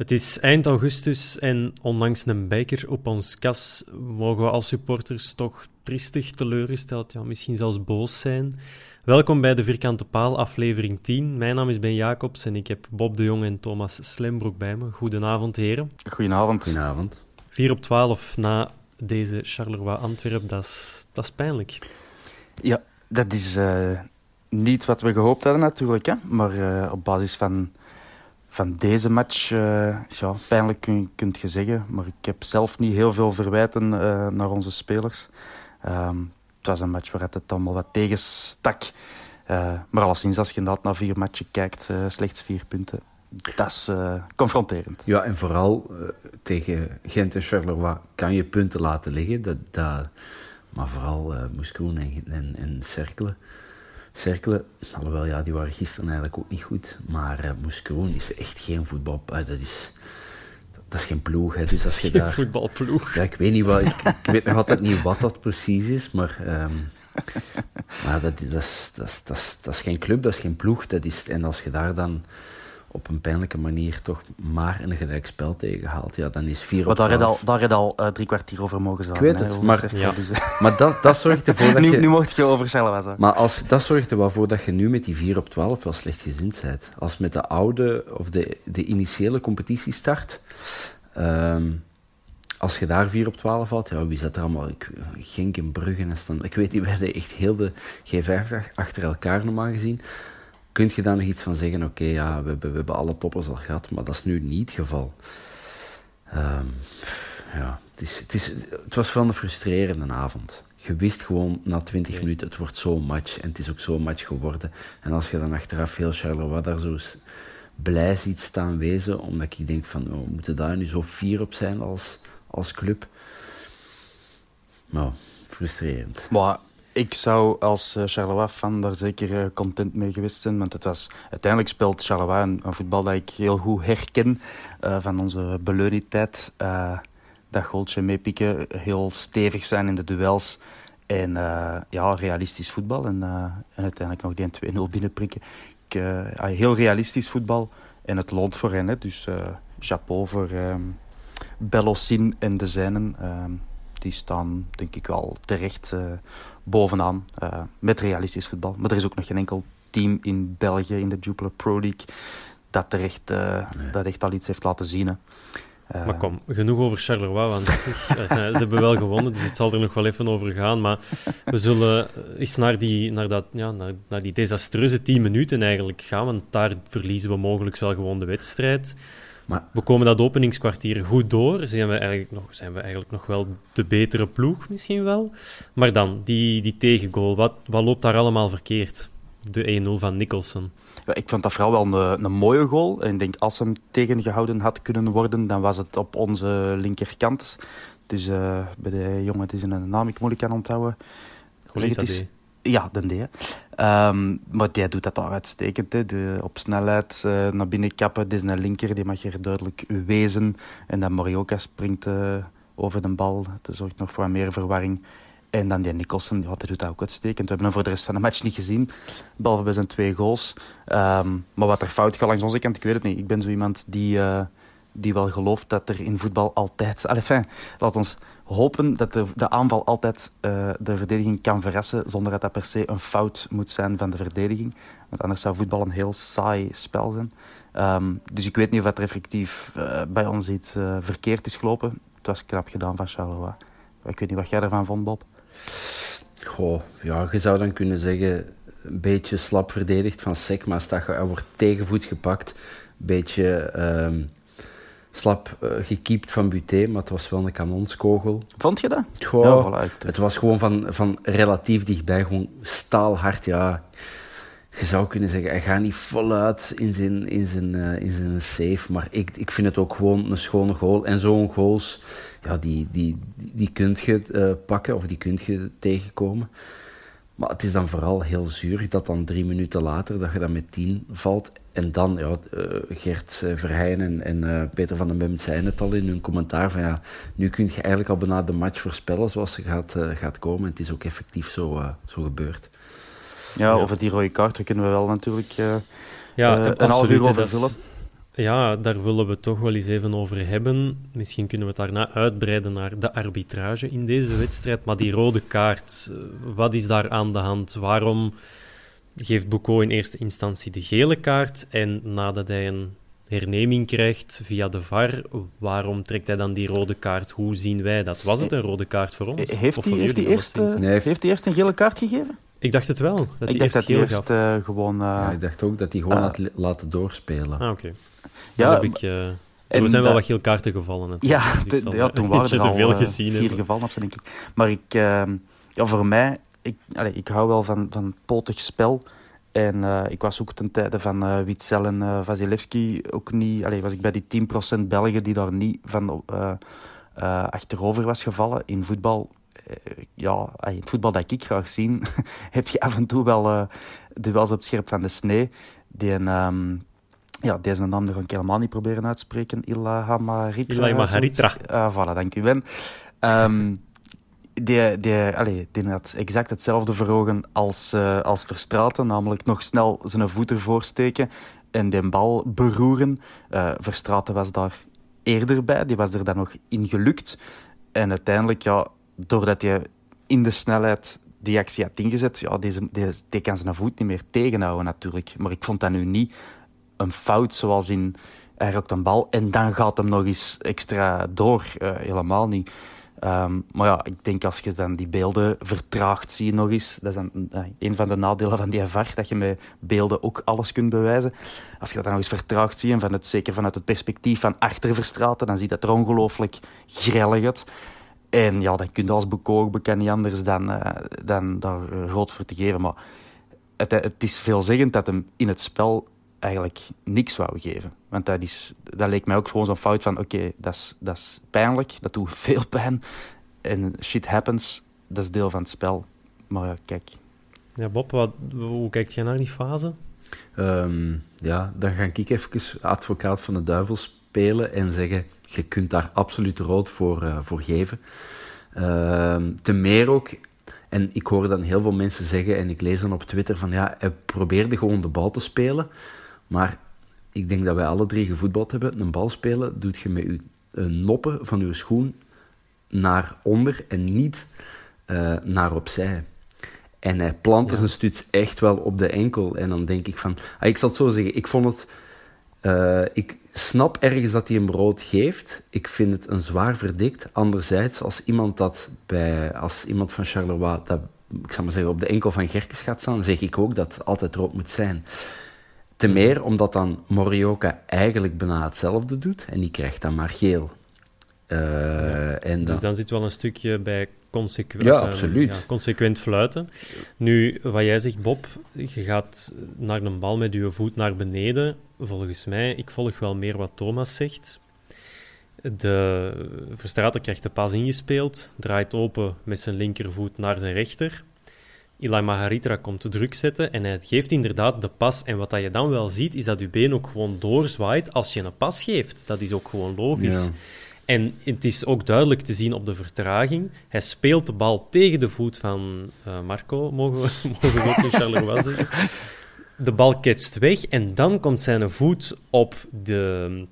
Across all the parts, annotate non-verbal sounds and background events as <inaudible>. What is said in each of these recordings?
Het is eind augustus en ondanks een beker op ons kas mogen we als supporters toch triestig teleurgesteld, ja, misschien zelfs boos zijn. Welkom bij de Vierkante Paal, aflevering 10. Mijn naam is Ben Jacobs en ik heb Bob de Jong en Thomas Slembroek bij me. Goedenavond, heren. Goedenavond. Goedenavond. 4 op 12 na deze Charleroi-Antwerp, dat is, dat is pijnlijk. Ja, dat is uh, niet wat we gehoopt hadden natuurlijk. Hè? Maar uh, op basis van, van deze match, uh, ja, pijnlijk kun, kunt je zeggen. Maar ik heb zelf niet heel veel verwijten naar onze spelers. Um, het was een match waar het allemaal wat tegenstak. Uh, maar alleszins, als je inderdaad naar vier matchen kijkt, slechts vier punten. Dat is confronterend. Ja, en vooral tegen Gent en Charleroi kan je punten laten liggen. Dat, dat, maar vooral Moeskroen en, en, en. Cerkelen, alhoewel ja, die waren gisteren eigenlijk ook niet goed. Maar uh, Moeskroen is echt geen voetbal. dat is dat is geen ploeg. Hè. Dus als je geen daar, voetbalploeg. Ja, ik weet, niet wat, ik, ik, weet nog altijd niet wat dat precies is, maar, um, maar dat, dat, is, dat, is, dat, is, dat is geen club, dat is geen ploeg. Dat is, en als je daar dan op een pijnlijke manier toch maar een gelijkspel tegenhaalt, ja, dan is 4 op daar al, daar had al uh, drie kwartier over mogen zijn. Ik weet het, maar, ja. dus, <laughs> maar dat, dat zorgt ervoor <laughs> dat nu, je... Nu mocht je overstellen was. Maar als, dat zorgt er wel voor dat je nu met die 4 op 12 wel slecht gezind bent. Als met de oude, of de, de initiële competitie start, Um, als je daar 4 op 12 valt, ja, wie zat er allemaal? Ik, Genk en Brugge en stand. Ik weet niet, we hadden echt heel de G5 achter elkaar normaal gezien. Kun je daar nog iets van zeggen? Oké, okay, ja, we, hebben, we hebben alle toppers al gehad, maar dat is nu niet het geval. Um, ja, het, is, het, is, het was wel een frustrerende avond. Je wist gewoon na 20 nee. minuten, het wordt zo'n match. En het is ook zo'n match geworden. En als je dan achteraf heel Charleroi daar zo blij ziet staan wezen, omdat ik denk van, oh, we moeten daar nu zo fier op zijn als, als club. Nou, frustrerend. Maar ik zou als uh, Charleroi-fan daar zeker uh, content mee geweest zijn, want het was, uiteindelijk speelt Charleroi een, voetbal dat ik heel goed herken uh, van onze Beleuni-tijd. dat goaltje meepikken, heel stevig zijn in de duels en ja, realistisch voetbal en, uiteindelijk nog die 2-0 binnenprikken uh, heel realistisch voetbal. En het loont voor hen. Hè. Dus chapeau voor um, en de zijnen. Um, die staan, denk ik wel, terecht uh, bovenaan met realistisch voetbal. Maar er is ook nog geen enkel team in België in de Jupiler Pro League dat, terecht, nee. dat echt al iets heeft laten zien. Hè. Uh, maar kom, genoeg over Charleroi, want <laughs> ze hebben wel gewonnen, dus het zal er nog wel even over gaan. Maar we zullen eens naar die, naar dat, ja, naar, naar die desastreuze 10 minuten eigenlijk gaan, want daar verliezen we mogelijk wel gewoon de wedstrijd. Maar we komen dat openingskwartier goed door. Zijn we eigenlijk nog, zijn we eigenlijk nog wel de betere ploeg, misschien wel. Maar dan, die, die tegengoal, wat, wat loopt daar allemaal verkeerd? de 1-0 van Nicholson. Ja, ik vond dat vooral wel een, een mooie goal. En ik denk, als hem tegengehouden had kunnen worden, dan was het op onze linkerkant. Dus uh, bij de jongen, het is een naam ik moeilijk kan onthouden. Is, ja, de D. Um, maar jij doet dat al uitstekend. Hè. De, op snelheid uh, naar binnen kappen. Dit is linker, die mag er duidelijk wezen. En dan Morioka springt uh, over de bal. Dat zorgt nog voor meer verwarring. En dan die Nicholson, ja, die doet dat ook uitstekend. We hebben hem voor de rest van de match niet gezien. Behalve bij zijn twee goals. Um, maar wat er fout gaat langs onze kant, ik weet het niet. Ik ben zo iemand die... Uh, die wel gelooft dat er in voetbal altijd... <laughs> Fijn, laat ons hopen dat de, aanval altijd uh, de verdediging kan verrassen, zonder dat dat per se een fout moet zijn van de verdediging. Want anders zou voetbal een heel saai spel zijn. Um, dus ik weet niet of er effectief uh, bij ons iets uh, verkeerd is gelopen. Het was knap gedaan van Charleroi. Ik weet niet wat jij ervan vond, Bob. Goh, ja, je zou dan kunnen zeggen... Een beetje slap verdedigd van Sek, maar wordt tegenvoets gepakt. Beetje... Um slap uh, gekiept van Buté, maar het was wel een kanonskogel. Vond je dat? Goh, ja, het was gewoon van, van relatief dichtbij, gewoon staalhard, ja. Je zou kunnen zeggen, hij gaat niet voluit in zijn, in zijn, uh, in zijn save, maar ik, ik vind het ook gewoon een schone goal. En zo'n goals, ja, die, die, die, die kun je uh, pakken of die kun je tegenkomen. Maar het is dan vooral heel zuur dat dan drie minuten later dat je dan met tien valt. En dan, ja, uh, Gert uh, Verheyen en, en uh, Peter van den Bemt zijn het al in hun commentaar van ja, nu kun je eigenlijk al bijna de match voorspellen zoals ze gaat, gaat komen. En het is ook effectief zo, zo gebeurd. Ja, ja, over die rode kaart kunnen we wel natuurlijk ja, een half uur over vullen. Ja, daar willen we toch wel eens even over hebben. Misschien kunnen we het daarna uitbreiden naar de arbitrage in deze wedstrijd. Maar die rode kaart, eh, wat is daar aan de hand? Waarom geeft Boucault in eerste instantie de gele kaart en nadat hij een herneming krijgt via de VAR, waarom trekt hij dan die rode kaart? Hoe zien wij dat? Was het een rode kaart voor ons? Heeft hij eerst, nee, heeft eerst een gele kaart gegeven? Ik dacht het wel. Dat ik dacht dat hij eerst uh, gewoon... Uh, ja, ik dacht ook dat hij gewoon uh, had laten doorspelen. Ah, oké. Ja, heb ik, uh, er zijn wel wat geel kaarten gevallen. Ja, dus ja, toen waren <laughs> er al veel gezien vier gevallen op denk ik. Maar ik, ja, voor mij, ik, ik hou wel van, van potig spel. En uh, ik was ook ten tijde van uh, Witzel en uh, Vasilevski ook niet... Allez, was ik bij die 10% Belgen die daar niet van achterover was gevallen. In voetbal, ja, in het voetbal dat ik graag zie, <laughs> heb je af en toe wel duels op het scherp van de snee. Die. Um, ja, deze naam ga ik helemaal niet proberen uit te spreken. Ilahamaritra. Ah, voilà, dank u, Ben. Um, die, die, allez, die had exact hetzelfde verhogen als, uh, als Verstraten, namelijk nog snel zijn voet ervoor steken en die bal beroeren. Uh, Verstraten was daar eerder bij, die was er dan nog in gelukt. En uiteindelijk, ja, doordat je in de snelheid die actie had ingezet, ja, deze, deze, die kan zijn voet niet meer tegenhouden natuurlijk. Maar ik vond dat nu niet een fout, zoals in hij raakt een bal en dan gaat hem nog eens extra door. Uh, helemaal niet. Um, maar ja, ik denk als je dan die beelden vertraagd ziet nog eens, dat is een, uh, een van de nadelen van die VAR, dat je met beelden ook alles kunt bewijzen. Als je dat dan nog eens vertraagd ziet, en van het, zeker vanuit het perspectief van achter Verstraten, dan zie je dat er ongelooflijk grellig uit. En ja, dan kun je als bekoor bekend niet anders dan, uh, dan daar rood voor te geven. Maar het, het is veelzeggend dat hem in het spel eigenlijk niks wou geven. Want dat, is, dat leek mij ook gewoon zo'n fout van... Oké, dat, is, dat is pijnlijk, dat doet <laughs> veel pijn. En shit happens, dat is deel van het spel. Maar ja, kijk... Ja, Bob, wat, hoe kijkt jij naar die fase? Um, ja, dan ga ik even advocaat van de duivel spelen en zeggen... Je kunt daar absoluut rood voor, uh, voor geven. Uh, te meer ook... En ik hoor dan heel veel mensen zeggen, en ik lees dan op Twitter van ja, hij probeerde gewoon de bal te spelen. Maar ik denk dat wij alle drie gevoetbald hebben. Een bal spelen doet je met je noppen van je schoen naar onder en niet uh, naar opzij. En hij plantte ja. zijn stuts echt wel op de enkel. En dan denk ik van... Ah, ik zal het zo zeggen, ik vond het... Uh, ik snap ergens dat hij een brood geeft. Ik vind het een zwaar verdikt. Anderzijds, als iemand dat bij... Als iemand van Charleroi dat, ik zal maar zeggen, op de enkel van Gerkes gaat staan, zeg ik ook dat het altijd rood moet zijn. Te meer omdat dan Morioka eigenlijk bijna hetzelfde doet en die krijgt dan maar geel. Uh, en dus dan zit wel een stukje bij consequent, ja, absoluut. Ja, consequent fluiten. Nu, wat jij zegt, Bob, je gaat naar een bal met je voet naar beneden. Volgens mij, ik volg wel meer wat Thomas zegt. De Verstraten krijgt de pas ingespeeld, draait open met zijn linkervoet naar zijn rechter. Ilai Maharitra komt te druk zetten en hij geeft inderdaad de pas. En wat dat je dan wel ziet, is dat je been ook gewoon doorzwaait als je een pas geeft. Dat is ook gewoon logisch. Ja. En het is ook duidelijk te zien op de vertraging. Hij speelt de bal tegen de voet van uh, Marco, mogen we, <laughs> mogen we ook niet Charleroi zeggen. De bal ketst weg en dan komt zijn voet op de,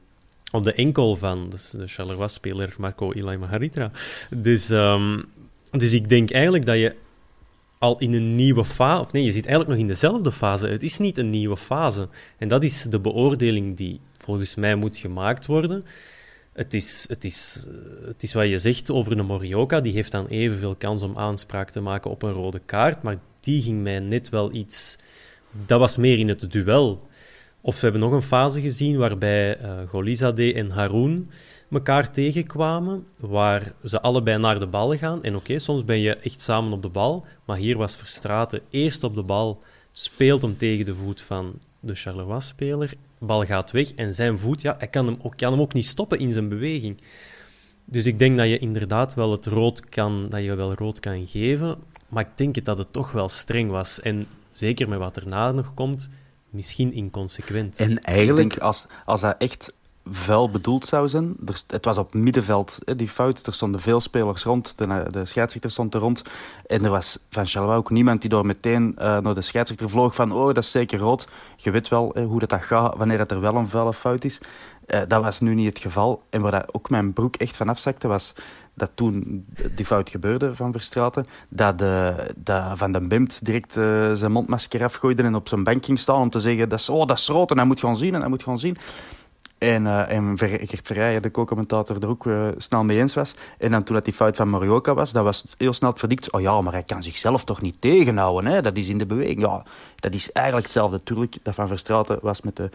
op de enkel van de, de Charleroi-speler Marco Ilai Maharitra. Dus, um, dus ik denk eigenlijk dat je al in een nieuwe fase... Of nee, je zit eigenlijk nog in dezelfde fase. Het is niet een nieuwe fase. En dat is de beoordeling die volgens mij moet gemaakt worden. Het is, het, is, het is wat je zegt over een Morioka. Die heeft dan evenveel kans om aanspraak te maken op een rode kaart. Maar die ging mij net wel iets... Dat was meer in het duel. Of we hebben nog een fase gezien waarbij uh, Golizade en Haroun elkaar tegenkwamen, waar ze allebei naar de bal gaan. En oké, soms ben je echt samen op de bal, maar hier was Verstraten eerst op de bal, speelt hem tegen de voet van de Charleroi-speler, bal gaat weg en zijn voet, ja, hij kan hem, ook, kan hem ook niet stoppen in zijn beweging. Dus ik denk dat je inderdaad wel het rood kan, dat je wel rood kan geven, maar ik denk dat het toch wel streng was. En zeker met wat erna nog komt, misschien inconsequent. En eigenlijk, ik denk, als, als dat echt vuil bedoeld zou zijn. Er, het was op middenveld, hè, die fout. Er stonden veel spelers rond. De, de scheidsrechter stond er rond. En er was van Charleroi ook niemand die door meteen uh, naar de scheidsrechter vloog van oh, dat is zeker rood. Je weet wel hè, hoe dat, dat gaat wanneer het er wel een vuile fout is. Uh, dat was nu niet het geval. En waar dat ook mijn broek echt van afzakte was dat toen die fout gebeurde van Verstraten, dat, dat Van den Bimt direct uh, zijn mondmasker afgooide en op zijn bank ging staan om te zeggen, dat is, oh, dat is rood en hij moet gewoon zien en hij moet gewoon zien. En, uh, en Gert de co-commentator, er ook uh, snel mee eens was. En toen dat die fout van Marioka was, dat was heel snel verdikt. Oh ja, maar hij kan zichzelf toch niet tegenhouden, hè? dat is in de beweging. Ja, dat is eigenlijk hetzelfde. Natuurlijk, dat van Verstraten was met de,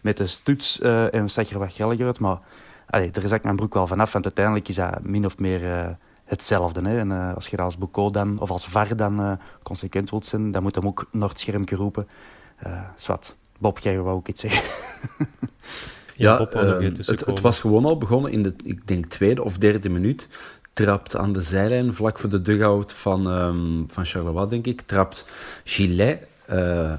met de stuts uh, en zag er wat gelliger uit. Maar allee, daar is ik mijn broek wel vanaf, want uiteindelijk is dat min of meer hetzelfde. Hè? En als je als Boucault dan, of als VAR dan consequent wilt zijn, dan moet hem ook naar het scherm roepen. zwart. Bob, jij wou ook iets zeggen. <laughs> Ja, uh, het, het, was gewoon al begonnen in de, ik denk, tweede of derde minuut. Trapt aan de zijlijn, vlak voor de dugout van, um, van Charleroi, denk ik, trapt Gillet uh,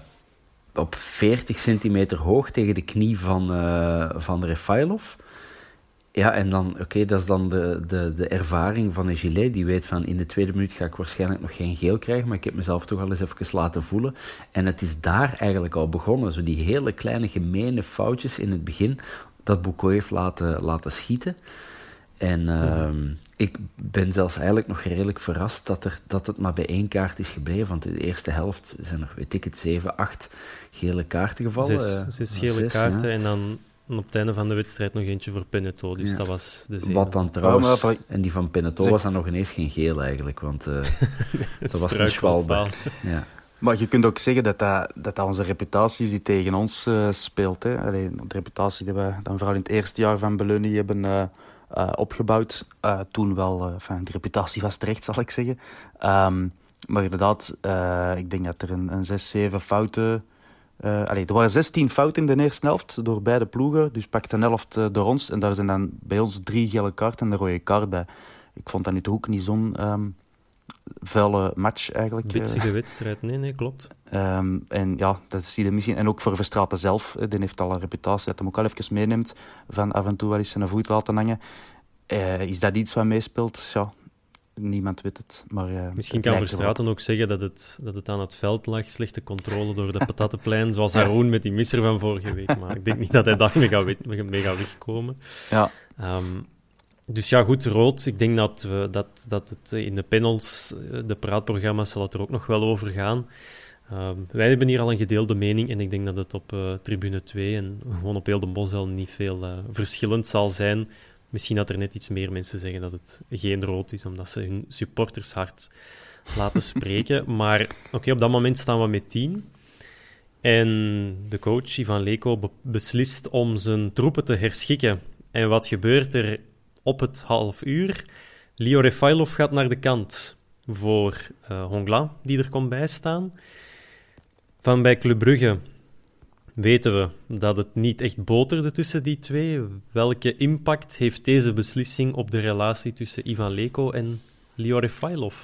op 40 centimeter hoog tegen de knie van, uh, van Refailov. Ja, en dan, oké, dat is dan de, de, de ervaring van een gilet. Die weet van in de tweede minuut ga ik waarschijnlijk nog geen geel krijgen, maar ik heb mezelf toch al eens even laten voelen. En het is daar eigenlijk al begonnen. Zo die hele kleine gemene foutjes in het begin, dat Boucault heeft laten, laten schieten. En uh, ik ben zelfs eigenlijk nog redelijk verrast dat, er, dat het maar bij één kaart is gebleven. Want in de eerste helft zijn nog, weet ik het, zeven, acht gele kaarten gevallen. Zes, eh, zes gele kaarten en dan op het einde van de wedstrijd nog eentje voor Peneto. Dus dat was de. Wat dan trouwens... En die van Peneto was dan nog ineens geen geel eigenlijk, want uh, <laughs> dat was een Schwalbe. Ja. Maar je kunt ook zeggen dat dat, dat, onze reputatie is die tegen ons uh, speelt. Hè. Allee, de reputatie die we dan vooral in het eerste jaar van Beluni hebben uh, uh, opgebouwd. toen wel, enfin, de reputatie was terecht, zal ik zeggen. Um, maar inderdaad, ik denk dat er een, een zes, zeven fouten uh, allee, er waren 16 fouten in de eerste helft door beide ploegen. Dus pakte een helft uh, door ons. En daar zijn dan bij ons drie gele kaarten en een rode kaart bij. Ik vond dat nu toch ook niet zo'n um, vuile match eigenlijk. Witsige wedstrijd, nee, nee, klopt. Um, en ja, dat zie je misschien. En ook voor Verstraten zelf. Die heeft al een reputatie dat hem ook al even meeneemt. Van af en toe wel eens zijn voet laten hangen. Uh, is dat iets wat meespeelt? Ja, niemand weet het. Maar, uh, Misschien kan Verstraten ook zeggen dat het, dat het aan het veld lag, slechte controle door de <laughs> patattenplein, zoals Haroon met die misser van vorige week. Maar ik denk niet dat hij daarmee gaat, mee gaat wegkomen. Ja. Um, dus ja, goed, rood. Ik denk dat, we, dat, dat het in de panels, de praatprogramma's, zal het er ook nog wel over gaan. Um, wij hebben hier al een gedeelde mening en ik denk dat het op uh, tribune 2 en gewoon op heel de Bosel niet veel uh, verschillend zal zijn Misschien dat er net iets meer mensen zeggen dat het geen rood is, omdat ze hun supportershart laten <laughs> spreken. maar oké, op dat moment staan we met tien. En de coach, Ivan Leko, beslist om zijn troepen te herschikken. En wat gebeurt er op het half uur. Leo Refailov gaat naar de kant voor uh, Hongla, die er komt bijstaan. Van bij Club Brugge weten we dat het niet echt boterde tussen die twee. Welke impact heeft deze beslissing op de relatie tussen Ivan Leko en Refailov?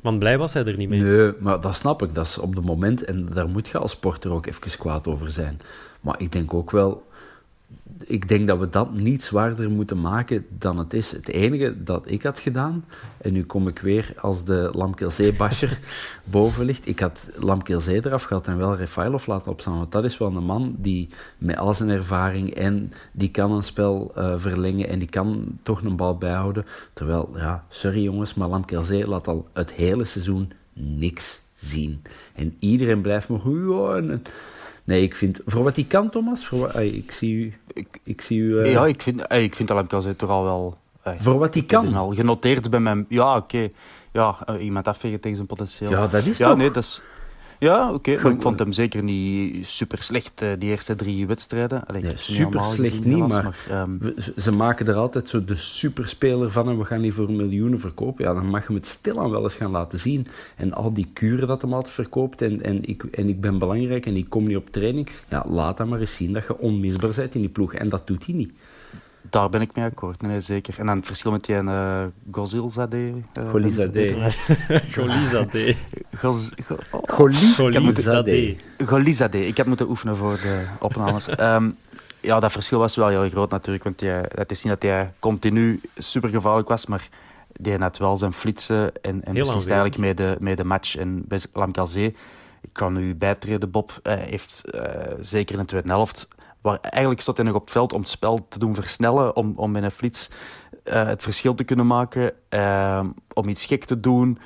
Want blij was hij er niet mee. Nee, maar dat snap ik. Dat is op het moment, en daar moet je als sporter ook even kwaad over zijn. Maar ik denk ook wel, ik denk dat we dat niet zwaarder moeten maken dan het is. Het enige dat ik had gedaan, en nu kom ik weer als de Lamkelzee-basher <laughs> boven ligt. Ik had Lamkelzee eraf gehad en wel Refailov laten opstaan. Want dat is wel een man die met al zijn ervaring en die kan een spel uh, verlengen en die kan toch een bal bijhouden. Terwijl, ja, sorry jongens, maar Lamkelzee laat al het hele seizoen niks zien. En iedereen blijft maar gewoon... Nee, ik vind... Voor wat hij kan, Thomas? Voor, ik zie u... Ik, ik zie u uh... Ja, ik vind, ik vind Alam toch al wel... voor wat hij kan? al genoteerd bij mijn... Ja, oké. Okay. Ja, uh, iemand afvegen tegen zijn potentieel. Ja, dat is ja, toch... nee, dat is... Ja, oké. Okay, ik vond hem zeker niet super slecht, uh, die eerste drie wedstrijden. Allee, nee, super slecht niet, maar, maar um... ze maken er altijd zo de superspeler van en we gaan die voor miljoenen verkopen. Ja, dan mag je hem het stilaan wel eens gaan laten zien. En al die kuren dat hem altijd verkoopt en, en, ik, en ik ben belangrijk en ik kom niet op training. Ja, laat dan maar eens zien dat je onmisbaar bent in die ploeg. En dat doet hij niet. Daar ben ik mee akkoord, nee, zeker. En dan het verschil met die uh, Gozilzade. Uh, Golizade. Golizade. Golizade. Golizade. Ik heb moeten oefenen voor de opnames. um, <laughs> ja, dat verschil was wel heel groot natuurlijk. Want die, het is niet dat hij continu super gevaarlijk was, maar die had wel zijn flitsen en, en beslist eigenlijk mee de, mee de match. En bij Lamkazé, ik kan nu bijtreden, Bob, uh, heeft uh, zeker in de tweede helft Waar eigenlijk stond hij nog op het veld om het spel te doen versnellen, om, om met een flits uh, het verschil te kunnen maken, uh, om iets gek te doen.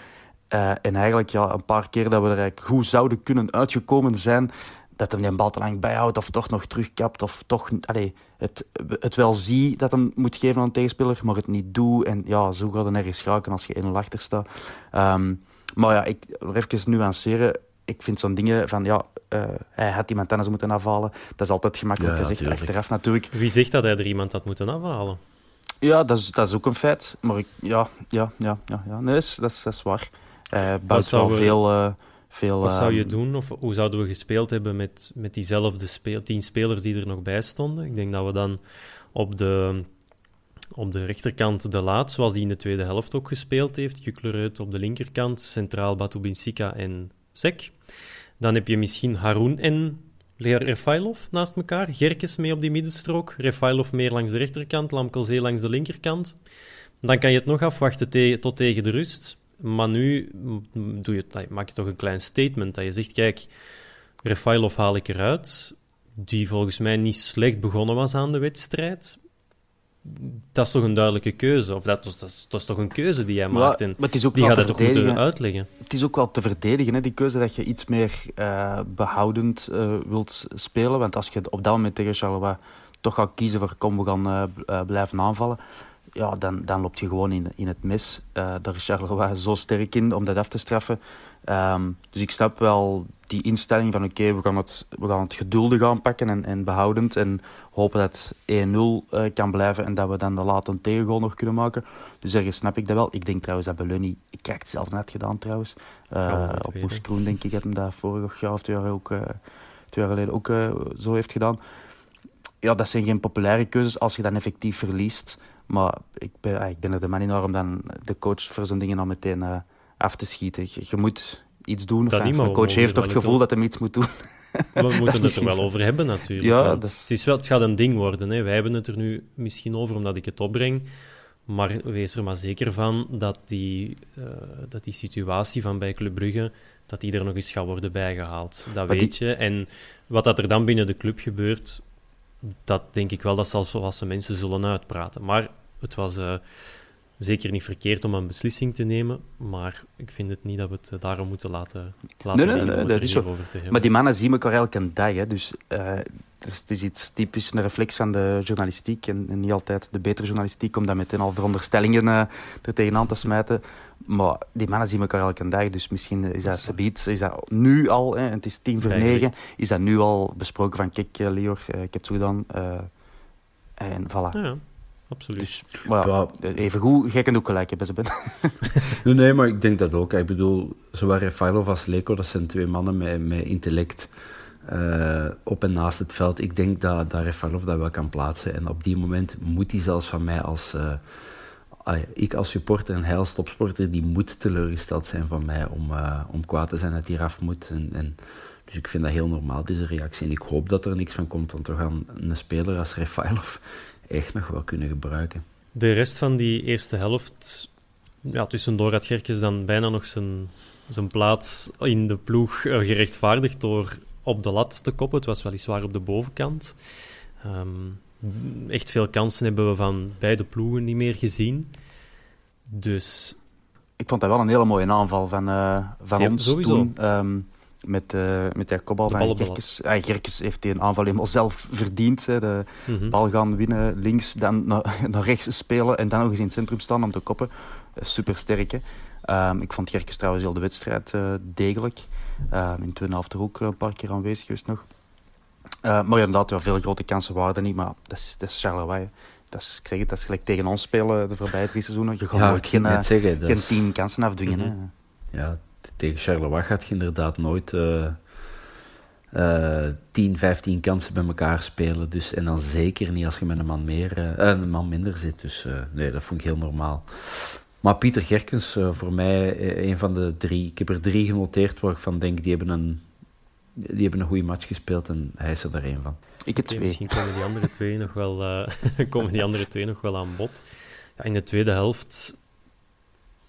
Uh, en eigenlijk ja, een paar keer dat we er goed zouden kunnen uitgekomen zijn, dat hem die bal te lang bijhoudt of toch nog terugkapt of toch allee, het, het wel zie dat hem moet geven aan een tegenspeler, maar het niet doet. En ja, zo gaat het nergens geraken als je 1-0 achter staat. Um, maar ja, ik even nuanceren ik vind zo'n dingen van, ja, uh, hij had iemand anders moeten afhalen. Dat is altijd gemakkelijk ja, gezegd, achteraf natuurlijk. Wie zegt dat hij er iemand had moeten afhalen? Ja, dat is, dat is ook een feit. Maar ik, ja, ja, ja, ja, ja. Nee, dat is, dat is, dat is waar. Uh, bouwt wel we, veel... Uh, veel wat zou je doen, of hoe zouden we gespeeld hebben met, met diezelfde speel, tien spelers die er nog bij stonden? Ik denk dat we dan op de, op de rechterkant de Laat, zoals die in de tweede helft ook gespeeld heeft. Jukler op de linkerkant, centraal Batubinsika en Sek. Dan heb je misschien Haroun en Refailov naast elkaar. Gerkes mee op die middenstrook. Refailov meer langs de rechterkant. Lamkelzee langs de linkerkant. Dan kan je het nog afwachten te tot tegen de rust. Maar nu doe je, maak je toch een klein statement. Dat je zegt, kijk, Refailov haal ik eruit. Die volgens mij niet slecht begonnen was aan de wedstrijd dat is toch een duidelijke keuze? Of dat, dat, is, dat is toch een keuze die jij maakt? En maar het is ook die gaat het toch moeten uitleggen? Het is ook wel te verdedigen, hè, die keuze dat je iets meer uh, behoudend uh, wilt spelen. Want als je op dat moment tegen Charleroi toch gaat kiezen voor kom, we gaan uh, blijven aanvallen. Ja, dan, dan loop je gewoon in, in het mis. daar is Charleroi zo sterk in om dat af te straffen. Um, dus ik snap wel die instelling van oké, okay, we, gaan het, we gaan het geduldig aanpakken en, en behoudend. En hopen dat het 1-0 uh, kan blijven en dat we dan de late tegengoal nog kunnen maken. Dus ergens snap ik dat wel. Ik denk trouwens dat Beluni, ik krijg het zelf net gedaan trouwens. Uh, op Moes Kroen denk ik dat hem dat vorig jaar of twee jaar, ook, uh, twee jaar geleden ook zo heeft gedaan. Ja, dat zijn geen populaire keuzes als je dan effectief verliest. Maar ik ben, ik ben er de man in om dan de coach voor zo'n dingen al meteen af te schieten. Je, je moet iets doen. Enfin, de coach heeft toch het gevoel dat hij iets moet doen. <laughs> We moeten het er wel over hebben natuurlijk. Ja, het, is wel, het gaat een ding worden. Hè. Wij hebben het er nu misschien over omdat ik het opbreng. Maar wees er maar zeker van dat die, uh, dat die situatie van bij Club Brugge dat die er nog eens gaat worden bijgehaald. Dat maar weet die... je. En wat dat er dan binnen de club gebeurt, dat denk ik wel dat zal zoals de mensen zullen uitpraten. Maar het was... Uh, zeker niet verkeerd om een beslissing te nemen, maar ik vind het niet dat we het eh, daarom moeten laten, laten nee, nee, nee, dat is over te hebben. Maar die mannen zien elkaar elke dag, hè, dus uh, het, is, het is iets typisch, een reflex van de journalistiek en, en, niet altijd de betere journalistiek om dat meteen al veronderstellingen uh, er tegenaan te smijten. Maar die mannen zien elkaar elke dag, dus misschien is dat, subiet, is dat nu al, hè, het is tien voor negen, is dat nu al besproken van kijk Leor, ik heb het zo gedaan. en voilà. Ja. Absoluut. Dus, maar ja, even goed, jij kunt ook gelijk hebben, ze nee, nee, maar ik denk dat ook. Ik bedoel, zowel Rafailov als Leko, dat zijn twee mannen met, met intellect uh, op en naast het veld. Ik denk dat, dat Rafailov dat wel kan plaatsen. En op die moment moet hij zelfs van mij als... Uh, ik als supporter en hij als topsporter, die moet teleurgesteld zijn van mij om, uh, om kwaad te zijn dat hij eraf moet. En, en, dus ik vind dat heel normaal, deze reactie. En ik hoop dat er niks van komt, want we gaan een speler als Rafailov echt nog wel kunnen gebruiken. De rest van die eerste helft, ja, tussendoor had Gerkes dan bijna nog zijn, zijn plaats in de ploeg gerechtvaardigd door op de lat te koppen. Het was weliswaar op de bovenkant. Um, echt veel kansen hebben we van beide ploegen niet meer gezien. Dus... Ik vond dat wel een hele mooie aanval van, uh, van ons sowieso. toen. Um, met, uh, met de kopbal van Gerkes. Ja, Gerkes heeft die een aanval helemaal zelf verdiend. Hè. De mm -hmm. bal gaan winnen, links, dan naar, <laughs> naar, rechts spelen en dan nog eens in het centrum staan om te koppen. Super sterk. Um, ik vond Gerkes trouwens heel de wedstrijd uh, degelijk. Um, in de tweede helft ook een paar keer aanwezig geweest nog. Uh, maar inderdaad, ja, veel grote kansen waren er niet, maar dat is, dat is Charleroi. Dat is, ik zeg het, dat is gelijk tegen ons spelen de voorbije drie seizoenen. Je gaat ja, nooit geen, zeggen, geen tien kansen afdwingen. Mm -hmm. Ja, tegen Charleroi gaat je inderdaad nooit uh, uh, 10, 15 kansen bij elkaar spelen. Dus, en dan zeker niet als je met een man, meer, uh, een man minder zit. Dus nee, dat vond ik heel normaal. Maar Pieter Gerkens, voor mij een van de drie. Ik heb er drie genoteerd waar ik van denk, die hebben een die hebben een goede match gespeeld en hij is er een van. Ik heb twee. Misschien komen die andere twee nog wel, uh, <laughs> komen die andere twee nog wel aan bod. Ja, in de tweede helft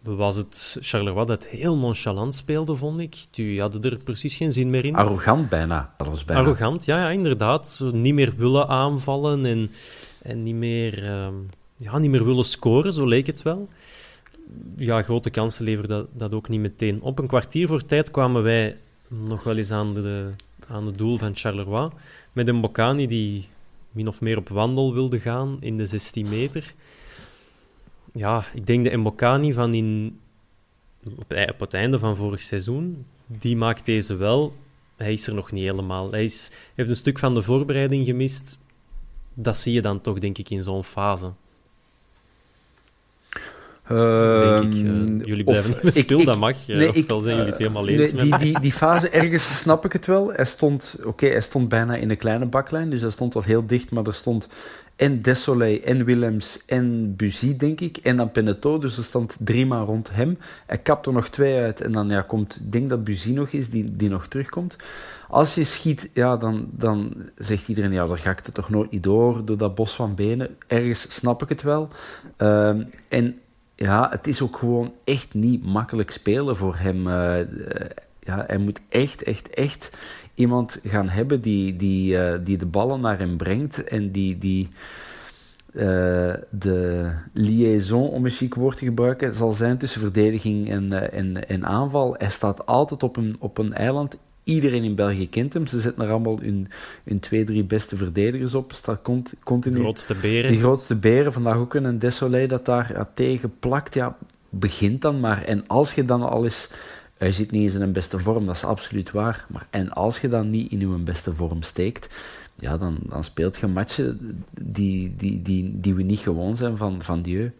was het Charleroi dat heel nonchalant speelde, vond ik. Die hadden er precies geen zin meer in. Arrogant bijna. bijna. Arrogant, ja, ja, inderdaad. Niet meer willen aanvallen en, en niet, meer, uh, ja, niet meer willen scoren, zo leek het wel. Ja, grote kansen leveren dat, dat ook niet meteen op. Een kwartier voor tijd kwamen wij nog wel eens aan, de, aan het doel van Charleroi. Met een Bocani die min of meer op wandel wilde gaan in de 16 meter. Ja, ik denk de Mbokani van in, op, op het einde van vorig seizoen, die maakt deze wel. Hij is er nog niet helemaal. Hij is, heeft een stuk van de voorbereiding gemist. Dat zie je dan toch, denk ik, in zo'n fase. Denk ik. Uh, jullie blijven even stil, ik, dat mag. Nee, uh, ofwel zijn jullie het helemaal eens nee, die, die, die, fase, ergens snap ik het wel. Hij stond, oké, hij stond bijna in een kleine baklijn, dus hij stond wel heel dicht, maar er stond en Desolé, en Willems, en Buzy, denk ik, en dan Peneto, dus er stond drie man rond hem. Hij kapt er nog twee uit, en dan ja, komt, ik denk dat Buzy nog is, die, die nog terugkomt. Als je schiet, ja, dan, dan zegt iedereen, ja, daar ga ik het toch nooit niet door, door dat bos van benen. Ergens snap ik het wel. Uh, en ja, het is ook gewoon echt niet makkelijk spelen voor hem. Uh, ja, hij moet echt, echt, echt iemand gaan hebben die, die, uh, die de ballen naar hem brengt en die, die uh, de liaison, om een chic woord te gebruiken, zal zijn tussen verdediging en, en, en aanval. Hij staat altijd op een, op een eiland Iedereen in België kent hem. Ze zetten er allemaal hun, hun twee, drie beste verdedigers op. Staat continu... De grootste beren. De grootste beren. Vandaag ook een Desolé dat daar tegen plakt. Ja, begint dan maar. En als je dan al eens... Hij zit niet eens in een beste vorm, dat is absoluut waar. Maar en als je dan niet in uw beste vorm steekt, ja, dan, dan speelt je matchen die, die, die, die we niet gewoon zijn van, van Dieu.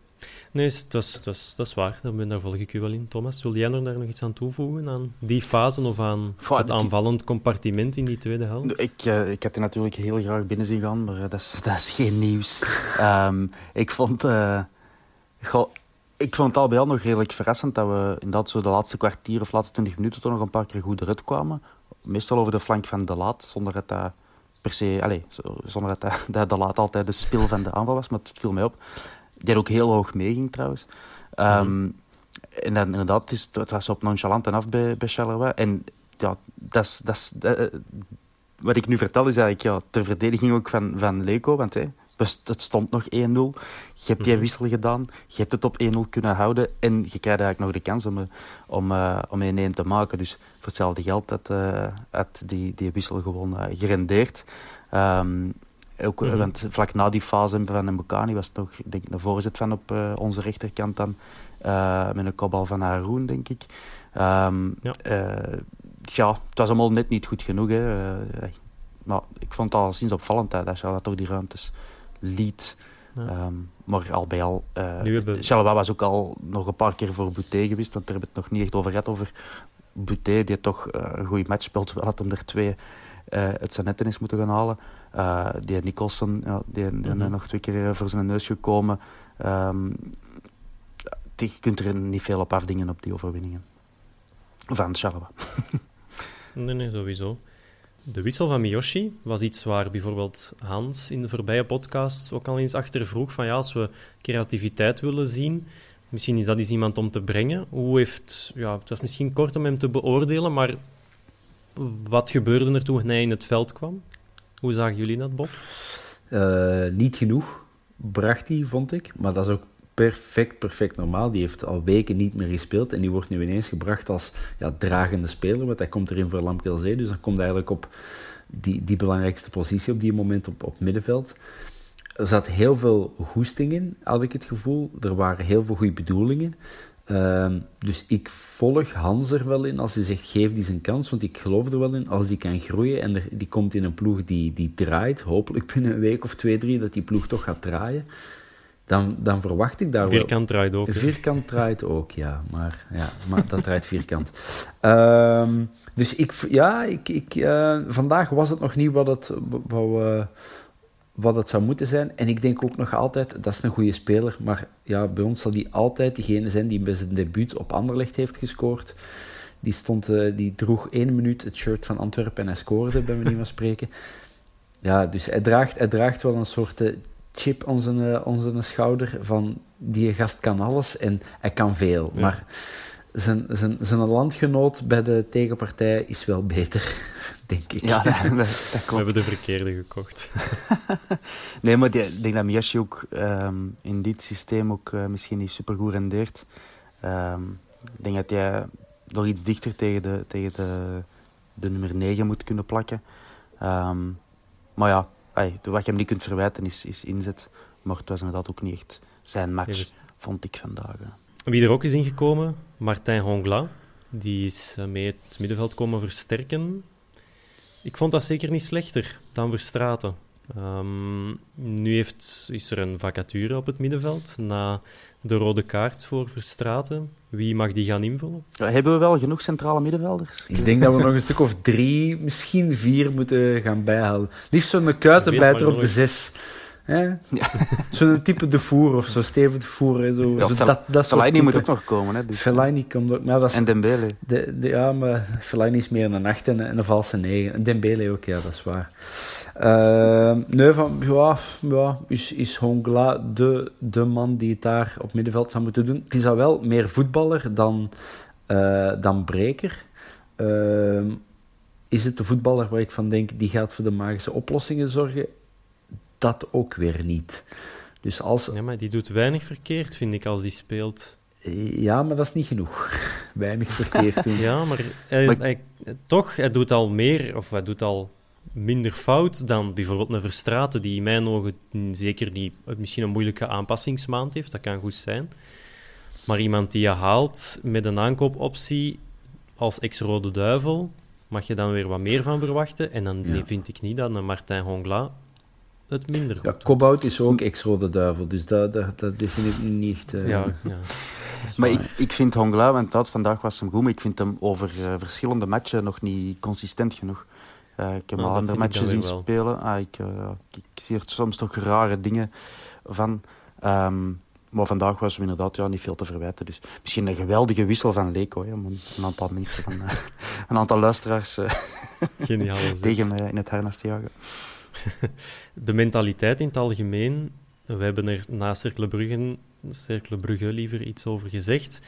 Nee, dat is, dat, is, dat is waar. Daar, daar volg ik u wel in. Thomas, wil jij er daar nog iets aan toevoegen? Aan die fase of aan het aanvallend compartiment in die tweede helft? Ik, uh, ik had er natuurlijk heel graag binnen zien gaan, maar uh, dat, is, <laughs> dat is geen nieuws. um, ik vond... Uh, goh, ik vond het al bij al nog redelijk verrassend dat we inderdaad zo de laatste kwartier of laatste twintig minuten toch nog een paar keer goed eruit kwamen. Meestal over de flank van De Laat, zonder dat dat per se... Allez, zonder dat, dat De Laat altijd de spil van de aanval was, maar het viel mij op. Die ook heel hoog meeging trouwens. Um, En dan inderdaad, het, het was op nonchalant en af bij, bij Charleroi. En ja, dat is, dat is, eh, wat ik nu vertel is eigenlijk ja, ter verdediging ook van, van Leco. Want hey, het stond nog 1-0. Je hebt die mhm. wissel gedaan. Je hebt het op 1-0 kunnen houden. En je krijgt eigenlijk nog de kans om, om, uh, om 1-1 te maken. Dus voor hetzelfde geld had, uh, had die, die wissel gewoon uh, gerendeerd. Um, ook, mm -hmm. Want vlak na die fase van Mbokani was het nog denk ik, een voorzet van op onze rechterkant dan. Met een kopbal van Haroon, denk ik. Um, ja. Ja, het was allemaal net niet goed genoeg. Hè. maar ik vond het al sinds opvallend dat, dat Charlotte toch die ruimtes liet. Ehm, maar al bij al... Uh, hebben... was ook al nog een paar keer voor Bouté geweest, want daar hebben we het nog niet echt over gehad, over Bouté, die toch uh, een goede match speelt. We hadden hem er twee uh, uit zijn is moeten gaan halen. die Nicholson, ja, die, die mm nog twee keer voor zijn neus gekomen. Um, je kunt er niet veel op afdingen op die overwinningen. Van Charleroi. <laughs> nee, nee, sowieso. De wissel van Miyoshi was iets waar bijvoorbeeld Hans in de voorbije podcasts ook al eens achter vroeg van ja, als we creativiteit willen zien, misschien is dat eens iemand om te brengen. Hoe heeft, ja, het was misschien kort om hem te beoordelen, maar wat gebeurde er toen hij in het veld kwam? Hoe zagen jullie dat, Bob? Uh, niet genoeg bracht hij, vond ik. Maar dat is ook perfect, perfect normaal. Die heeft al weken niet meer gespeeld en die wordt nu ineens gebracht als ja, dragende speler, want hij komt erin voor Lamkelzee, dus dan komt hij eigenlijk op die, die belangrijkste positie op die moment op, op middenveld. Er zat heel veel goesting in, had ik het gevoel. Er waren heel veel goede bedoelingen. Ehm, dus ik volg Hans er wel in als hij zegt geef die zijn kans, want ik geloof er wel in als die kan groeien en er, die komt in een ploeg die, die draait, hopelijk binnen een week of twee, drie, dat die ploeg toch gaat draaien dan, dan verwacht ik daar Vierkant draait ook. Vierkant draait ook, ja. Maar, ja, maar dat draait vierkant. <laughs> Ehm, dus ik, ja, ik, ik, uh, vandaag was het nog niet wat het, wat, wat het zou moeten zijn. En ik denk ook nog altijd, dat is een goede speler, maar ja, bij ons zal die altijd degene zijn die bij zijn debuut op Anderlecht heeft gescoord. Die, stond, uh, die droeg één minuut het shirt van Antwerpen en hij scoorde, bij manier van <laughs> spreken. Ja, dus hij draagt, hij draagt wel een soort chip onze, uh, onze schouder van die gast kan alles en hij kan veel. Maar zijn, zijn, zijn landgenoot bij de tegenpartij is wel beter, <laughs> denk ik. Ja, dat, <laughs> klopt. We hebben de verkeerde gekocht. <laughs> nee, maar ik denk dat Miyashi ook um, in dit systeem ook uh, misschien niet super goed rendeert. Um, ik denk dat hij nog iets dichter tegen de, tegen de, de nummer 9 moet kunnen plakken. Um, maar ja, ay, wat je hem niet kunt verwijten is, is inzet. Maar het was inderdaad ook niet echt zijn match, vond ik vandaag. Wie er ook is ingekomen, Martin Hongla. Die is eh, mee het middenveld komen versterken. Ik vond dat zeker niet slechter dan Verstraten. Um, nu heeft, is er een vacature op het middenveld na de rode kaart voor Verstraten. Wie mag die gaan invullen? hebben we wel genoeg centrale middenvelders? Ik denk dat we nog een stuk of drie, misschien vier moeten gaan bijhalen. Liefst zo'n kuitenbijter op de zes. Ja. <laughs> Zo'n type de voer of zo, Steven de voer. Zo, ja, zo dat, dat Fellaini moet ook nog komen. Hè, dus. Fellaini komt ook. Maar dat is, en Dembele. De, de, ja, maar Fellaini is meer een 8 en, een valse 9. En Dembele ook, ja, dat is waar. Uh, nee, van, ja, ja, is, is Hongla de, de man die het daar op middenveld zou moeten doen. Het is al wel meer voetballer dan, uh, dan breker. Uh, is het de voetballer waar ik van denk, die gaat voor de magische oplossingen zorgen? Dat ook weer niet. Dus als... Ja, maar die doet weinig verkeerd, vind ik, als die speelt. Ja, maar dat is niet genoeg. <laughs> Weinig verkeerd doen. ja, maar, hij, toch, hij doet al meer, of hij doet al minder fout dan bijvoorbeeld een Verstraten, die in mijn ogen zeker niet, misschien een moeilijke aanpassingsmaand heeft. Dat kan goed zijn. Maar iemand die je haalt met een aankoopoptie als ex-Rode Duivel, mag je dan weer wat meer van verwachten. En dan vind ik niet dat een Martin Hongla het minder goed. Ja, Kobout is ook ex-Rode Duivel, dus dat, dat, dat vind ik niet... Uh... Ja, <laughs> ja. Maar ik, ik vind Hongla, want dat, vandaag was hem goed, maar ik vind hem over uh, verschillende matchen nog niet consistent genoeg. Uh, ik heb nou, al andere matches zien spelen. Ah, ik, ik, zie er soms toch rare dingen van. Um, maar vandaag was hem inderdaad ja, niet veel te verwijten. Dus misschien een geweldige wissel van Leko. Hè, om een aantal mensen, van, <laughs> een aantal luisteraars <laughs> tegen me in het harnas te jagen. <laughs> de mentaliteit in het algemeen. We hebben er na Cercle Brugge, Brugge liever iets over gezegd.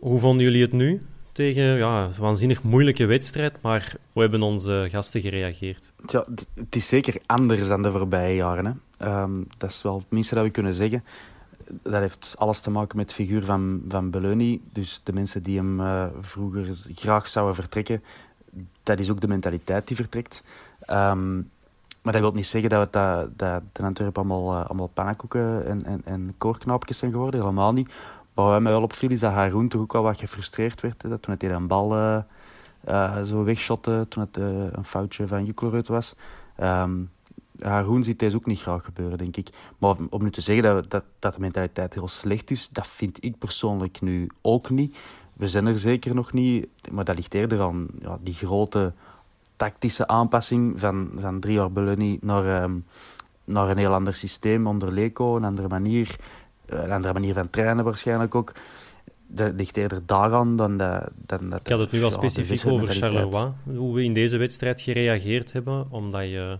Hoe vonden jullie het nu? Tegen ja, een waanzinnig moeilijke wedstrijd, maar hoe hebben onze gasten gereageerd? Ja, het is zeker anders dan de voorbije jaren. Hè. Ehm, dat is wel het minste dat we kunnen zeggen. Dat heeft alles te maken met de figuur van, van Beleuni. Dus de mensen die hem uh, vroeger graag zouden vertrekken, dat is ook de mentaliteit die vertrekt. Um, maar dat wil niet zeggen dat, dat, dat in Antwerpen allemaal, uh, pannenkoeken en, en, en zijn geworden. Helemaal niet. Maar wat mij wel opviel is dat Haroon toch ook wel wat gefrustreerd werd. Dat toen hij een bal uh, uh, zo wegshotte, toen het een foutje van Juklerud was. Um, Haroon ziet deze ook niet graag gebeuren, denk ik. Maar om nu te zeggen dat, dat, dat de mentaliteit heel slecht is, dat vind ik persoonlijk nu ook niet. We zijn er zeker nog niet, maar dat ligt eerder aan ja, die grote tactische aanpassing van, van drie jaar Beluni naar, um, naar een heel ander systeem onder Leco, een andere manier, een andere manier van trainen waarschijnlijk ook dat ligt eerder daaraan dan dat... Dan dat ik had het nu wel specifiek over Charleroi, hoe we in deze wedstrijd gereageerd hebben, omdat je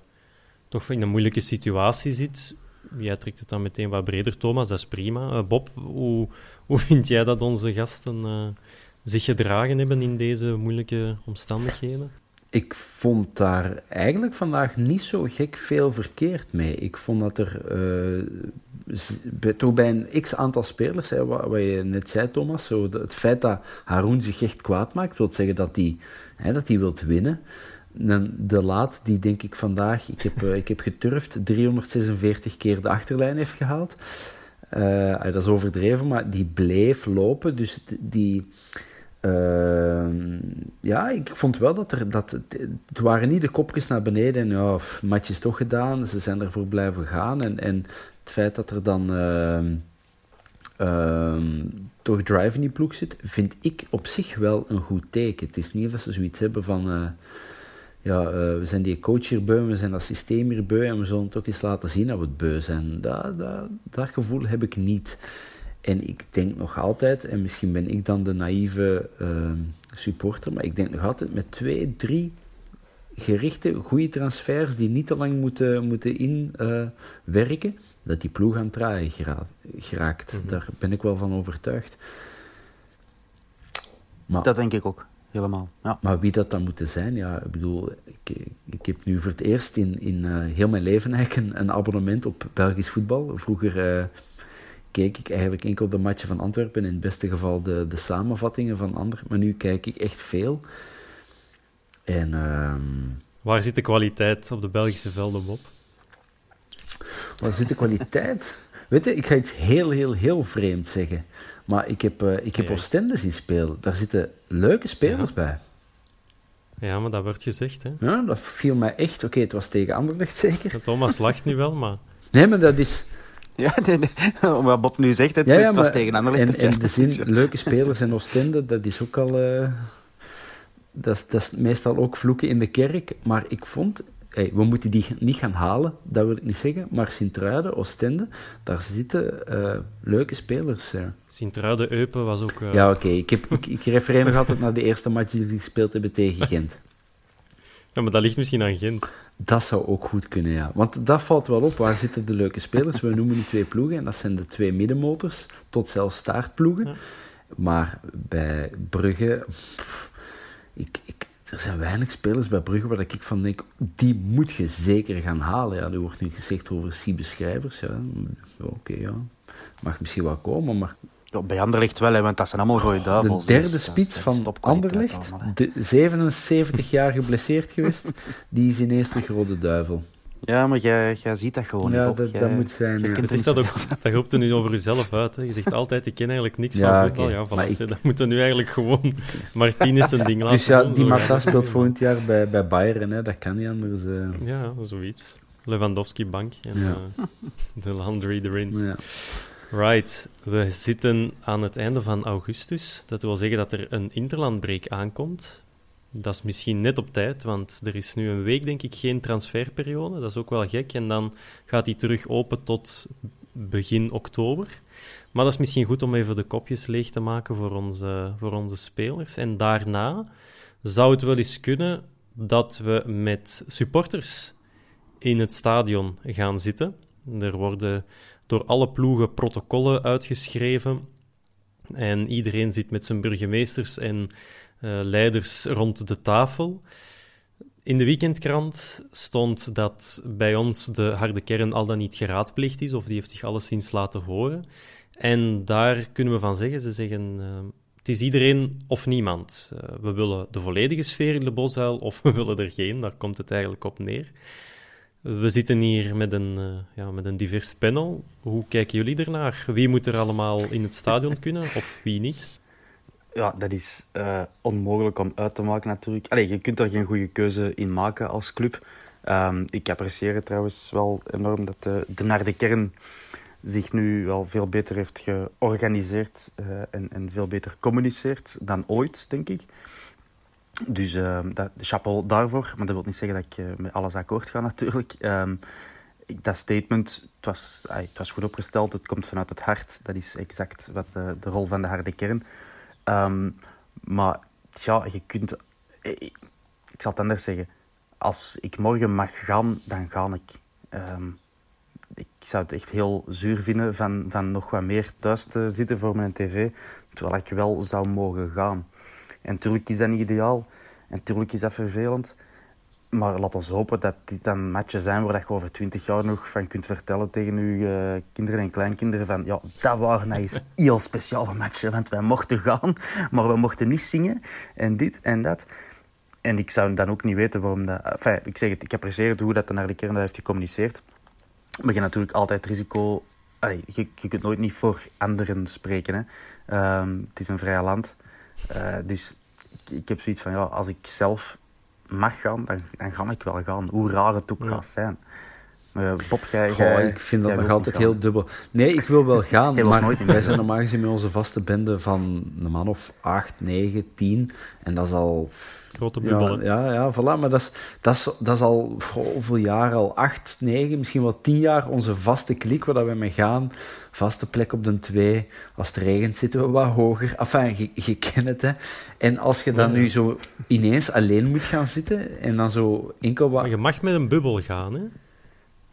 toch in een moeilijke situatie zit. Jij trekt het dan meteen wat breder, Thomas, dat is prima. Uh, Bob, hoe, hoe vind jij dat onze gasten uh, zich gedragen hebben in deze moeilijke omstandigheden? Ik vond daar eigenlijk vandaag niet zo gek veel verkeerd mee. Ik vond dat er uh, toch bij een x aantal spelers, hè, wat, je net zei, Thomas, zo, het feit dat Haroun zich echt kwaad maakt, wil zeggen dat hij dat wilt winnen. De laat, die denk ik vandaag, ik heb, uh, ik heb geturfd, 346 keer de achterlijn heeft gehaald. Dat is overdreven, maar die bleef lopen. Dus die, uh, ja, ik vond wel dat er. Dat, het waren niet de kopjes naar beneden en ja, match is toch gedaan. Ze zijn ervoor blijven gaan. En, en het feit dat er dan. Uh, toch drive in die ploeg zit, vind ik op zich wel een goed teken. Het is niet dat ze zoiets hebben van. Uh, ja, uh, we zijn die coach hier beu, we zijn dat systeem hier beu en we zullen ook eens laten zien dat we het beu zijn. Dat, dat, dat gevoel heb ik niet. En ik denk nog altijd, en misschien ben ik dan de naïeve uh, supporter, maar ik denk nog altijd met twee, drie gerichte, goede transfers die niet te lang moeten, moeten inwerken, uh, dat die ploeg aan het draaien geraakt. Mm -hmm. Daar ben ik wel van overtuigd. Maar, dat denk ik ook, helemaal. Ja. Maar wie dat dan moet zijn, ja, ik bedoel, ik, ik heb nu voor het eerst in, in uh, heel mijn leven eigenlijk een, een, abonnement op Belgisch voetbal. Vroeger uh, keek ik eigenlijk enkel de matchen van Antwerpen, in het beste geval de, de samenvattingen van anderen. Maar nu kijk ik echt veel. En, uh, Waar zit de kwaliteit op de Belgische velden op? Waar zit de kwaliteit? <laughs> Weet je, ik ga iets heel, heel, heel vreemd zeggen. Maar ik heb, uh, ik heb ja. Oostende zien spelen. Daar zitten leuke spelers ja. bij. Ja, maar dat wordt gezegd, hè? Ja, dat viel mij echt... Oké, okay, het was tegen Anderlecht zeker. Thomas lacht nu wel, maar... Nee, maar dat is... Ja, nee, nee. <laughs> wat Bob nu zegt, het, ja, ja, het was tegen Anderlecht. En, en de zin, <laughs> leuke spelers en Oostende, dat is ook al... Uh, dat, is, dat is meestal ook vloeken in de kerk. Maar ik vond... Hey, we moeten die niet gaan halen, dat wil ik niet zeggen. Maar Sint-Truiden, Oostende, daar zitten uh, leuke spelers. Ja. Sint-Truiden, Eupen was ook... Uh... Ja, oké. Okay. Ik, ik, ik refereer nog altijd naar de eerste match die we gespeeld hebben tegen Gent. Ja, maar dat ligt misschien aan Gent. Dat zou ook goed kunnen, ja. Want dat valt wel op. Waar zitten de leuke spelers? We noemen nu twee ploegen. En dat zijn de twee middenmotors, tot zelfs staartploegen. Ja. Maar bij Brugge... Pff, ik, ik, er zijn weinig spelers bij Brugge waar ik van denk... Die moet je zeker gaan halen. Ja, er wordt nu gezegd over Siebeschrijvers. Ja, oké, okay, ja. Mag misschien wel komen, maar... Ja, bij Anderlecht wel, hè, want dat zijn allemaal rode duivels. De derde dus, spits van Anderlecht, allemaal, de 77 jaar geblesseerd geweest, die is ineens terug rode duivel. Ja, maar jij, jij ziet dat gewoon ja, niet, dat, jij, dat moet zijn. Je, ja. je zegt dat ook, dat roept er nu over jezelf uit. Hè. Je zegt altijd, ik ken eigenlijk niks ja, van voetbal. Okay. Ja, voilà, ik... Dat moeten we nu eigenlijk gewoon <laughs> Martinez een ding laten Dus ja, die zo. Mata speelt <laughs> volgend jaar bij, bij Bayern, hè. dat kan niet anders. Uh... Ja, zoiets. Lewandowski bank en Ja. uh, de Landry erin. Ja. Right, we zitten aan het einde van augustus. Dat wil zeggen dat er een interlandbreak aankomt. Dat is misschien net op tijd, want er is nu een week, denk ik, geen transferperiode. Dat is ook wel gek. En dan gaat die terug open tot begin oktober. Maar dat is misschien goed om even de kopjes leeg te maken voor onze, voor onze spelers. En daarna zou het wel eens kunnen dat we met supporters in het stadion gaan zitten. Er worden door alle ploegen protocollen uitgeschreven. En iedereen zit met zijn burgemeesters en uh, leiders rond de tafel. In de weekendkrant stond dat bij ons de harde kern al dan niet geraadpleegd is, of die heeft zich alleszins laten horen. En daar kunnen we van zeggen, ze zeggen, uh, het is iedereen of niemand. Uh, we willen de volledige sfeer in de bosuil, of we willen er geen, daar komt het eigenlijk op neer. We zitten hier met een, uh, ja, met een divers panel. Hoe kijken jullie ernaar? Wie moet er allemaal in het stadion kunnen, of wie niet? Ja, dat is uh, onmogelijk om uit te maken natuurlijk. Allee, je kunt daar geen goede keuze in maken als club. Ehm, ik apprecieer het trouwens wel enorm dat de, de naar de kern zich nu wel veel beter heeft georganiseerd en, en veel beter communiceert dan ooit, denk ik. Dus uh, dat, chapeau daarvoor. Maar dat wil niet zeggen dat ik uh, met alles akkoord ga, <laughs> natuurlijk. Um, dat statement, het was, het was goed opgesteld. Het komt vanuit het hart. Dat is exact wat de, de rol van de harde kern. Um, maar ja, je kunt... Ik, ik zal het anders zeggen. Als ik morgen mag gaan, dan ga ik. Ik zou het echt heel zuur vinden van, van nog wat meer thuis te zitten voor mijn tv, terwijl ik wel zou mogen gaan. En natuurlijk is dat niet ideaal. En natuurlijk is dat vervelend. Maar laat ons hopen dat dit dan matchen zijn waar je over twintig jaar nog van kunt vertellen tegen uw uh, kinderen en kleinkinderen van ja, dat waren nou eens <laughs> heel speciale matchen, want wij mochten gaan, maar we mochten niet zingen en dit en dat. En ik zou dan ook niet weten waarom dat... Enfin, ik zeg het, ik apprecieer hoe dat naar de kern heeft gecommuniceerd. Maar je hebt natuurlijk altijd risico... Allee, je, je kunt nooit niet voor anderen spreken. Hè. Um, het is een vrij land. Uh, dus ik, ik, heb zoiets van, ja, als ik zelf mag gaan, dan, dan ga ik wel gaan. Hoe raar het ook ja. gaat zijn. Uh, Bob, jij, Goh, jij, ik vind dat nog altijd heel dubbel. Nee, ik wil wel gaan, <laughs> maar wij zijn normaal gezien met onze vaste bende van een man of 8, 9, 10. En dat is al... Grote bubbel, ja, ja, ja, voilà. Maar dat is, dat is, dat is al hoeveel jaar al? 8, 9, misschien wel 10 jaar onze vaste klik waar we mee gaan. Vaste plek op de 2. Als het regent zitten we wat hoger. Enfin, je, je kent het, hè. En als je dan ja. nu zo ineens alleen moet gaan zitten en dan zo enkel wat... Maar je mag met een bubbel gaan, hè?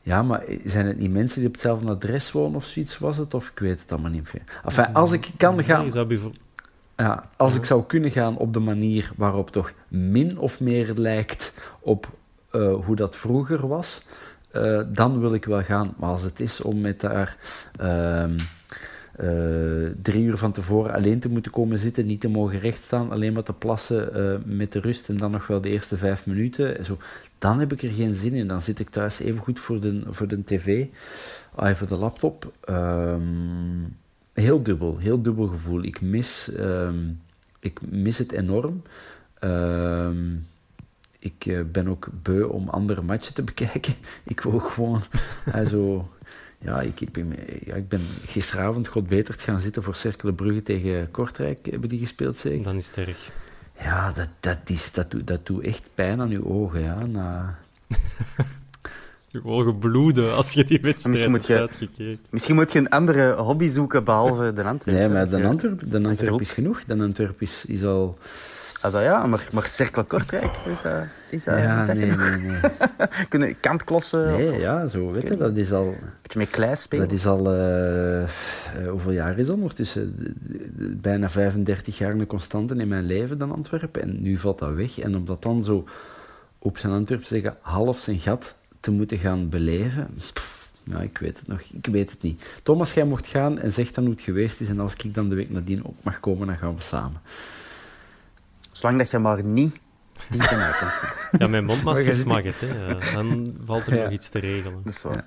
Ja, maar zijn het niet mensen die op hetzelfde adres wonen of zoiets was het? Of ik weet het allemaal niet meer. Enfin, als ik kan gaan... Ja, als ik zou kunnen gaan op de manier waarop toch min of meer lijkt op uh, hoe dat vroeger was, uh, dan wil ik wel gaan. Maar als het is om met daar uh, drie uur van tevoren alleen te moeten komen zitten, niet te mogen rechtstaan, alleen maar te plassen met de rust en dan nog wel de eerste vijf minuten, zo, dan heb ik er geen zin in. Dan zit ik thuis even goed voor de, voor de tv, ah, voor de laptop. Um, heel dubbel, heel dubbel gevoel. Ik mis, um, ik mis het enorm. Um, ik uh, ben ook beu om andere matchen te <laughs> bekijken. Ik wil gewoon also, ja, ik, ik ben gisteravond God beter gaan zitten voor Cercle Brugge tegen Kortrijk. Hebben die gespeeld zeker? Dan is het erg. Ja, dat, dat, is, dat, doet, dat doet echt pijn aan je ogen. Ja, na... <laughs> je ogen bloeden als je die wedstrijd misschien moet je, hebt uitgekeken. Misschien moet je een andere hobby zoeken behalve de Antwerp. Nee, maar de Antwerp, de Antwerp is genoeg. De Antwerp is, is al... Ah, ja, maar, maar Cercle Kortrijk is dat... Is ja, nee, nee, nee. <laughs> Kunnen kantklossen... Nee, of, ja, zo, weet je, dat is al... Een beetje met klei spelen. Dat is al... Uh, uh, hoeveel jaar is dat ondertussen? Bijna 35 jaar een constante in mijn leven dan Antwerpen. En nu valt dat weg. En om dat dan zo op zijn Antwerp zeggen, half zijn gat te moeten gaan beleven... Pff, ja, ik weet het nog. Ik weet het niet. Thomas, jij mocht gaan en zeg dan hoe het geweest is. En als ik dan de week nadien op mag komen, dan gaan we samen. Zolang dat je maar niet die te mij komt. Ja, mijn mondmaskers mag het, hè. Dan valt er ja. nog iets te regelen. Dat is waar. Ja.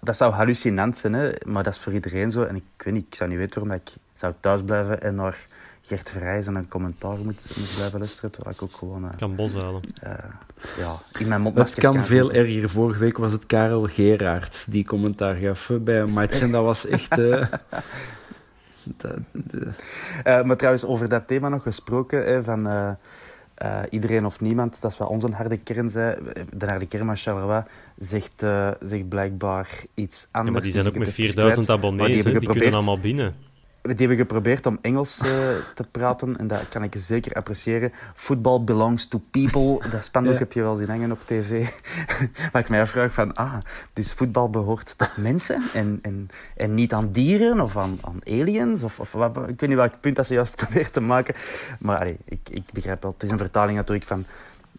Dat zou hallucinant zijn, hè? maar dat is voor iedereen zo. En ik weet niet, ik zou niet weten waarom ik zou thuis blijven en naar Gert Verrijs en een commentaar moet, moet blijven luisteren, terwijl ik ook gewoon... Uh, kan bos halen. Uh, ja, in mijn mondmasker Het kan, kan veel erger. Vorige week was het Karel Geraerts die commentaar gaf bij een match en dat was echt... Uh, <laughs> dat, uh, maar trouwens, over dat thema nog gesproken, hè, van uh, uh, iedereen of niemand, dat is wat onze harde kern zei. De harde kern van Charleroi zegt, zegt blijkbaar iets anders. Ja, maar die zijn ook met 4000 abonnees, die, die kunnen allemaal binnen. Die hebben geprobeerd om Engels te praten en dat kan ik zeker appreciëren. Football belongs to people. Dat spandoek ja. heb je wel zien hangen op tv. <laughs> Waar ik mij afvraag van, ah, dus voetbal behoort tot mensen en, en, en niet aan dieren of aan, aan aliens? Of, of wat, ik weet niet welk punt dat ze juist <laughs> probeert te maken. Maar allee, ik, ik begrijp wel, het is een vertaling natuurlijk van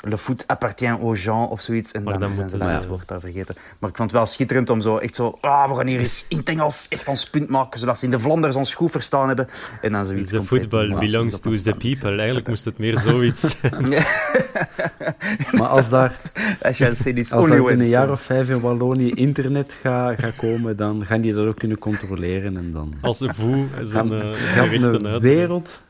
Le foot appartient aux gens of zoiets. En maar dan, dan zijn ze het woord daar vergeten. Maar ik vond het wel schitterend om zo echt zo... Ah, we gaan hier eens <laughs> in het Engels echt ons punt maken, zodat ze in de Vlaanders ons goed verstaan hebben. En dan zoiets... The football belongs to the people. Eigenlijk moest het meer <laughs> zoiets zijn. <laughs> maar als daar... Als, daar in een jaar of vijf in Wallonië internet gaat ga komen, dan gaan die dat ook kunnen controleren. En dan als voe is een, uh, een wereld